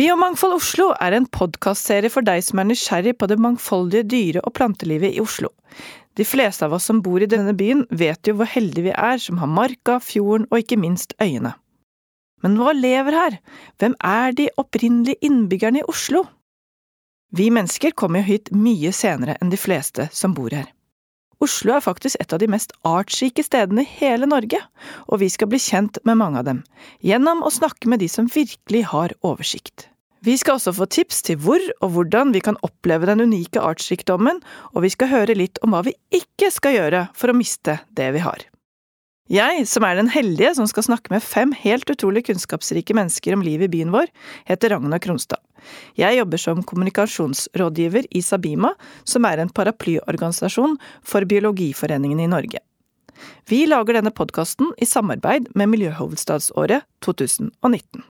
Biomangfold Oslo er en podkastserie for deg som er nysgjerrig på det mangfoldige dyre- og plantelivet i Oslo. De fleste av oss som bor i denne byen, vet jo hvor heldige vi er som har marka, fjorden og ikke minst øyene. Men hva lever her? Hvem er de opprinnelige innbyggerne i Oslo? Vi mennesker kommer jo hit mye senere enn de fleste som bor her. Oslo er faktisk et av de mest artsrike stedene i hele Norge, og vi skal bli kjent med mange av dem, gjennom å snakke med de som virkelig har oversikt. Vi skal også få tips til hvor og hvordan vi kan oppleve den unike artsrikdommen, og vi skal høre litt om hva vi ikke skal gjøre for å miste det vi har. Jeg, som er den heldige som skal snakke med fem helt utrolig kunnskapsrike mennesker om livet i byen vår, heter Ragnar Kronstad. Jeg jobber som kommunikasjonsrådgiver i Sabima, som er en paraplyorganisasjon for Biologiforeningen i Norge. Vi lager denne podkasten i samarbeid med Miljøhovedstadsåret 2019.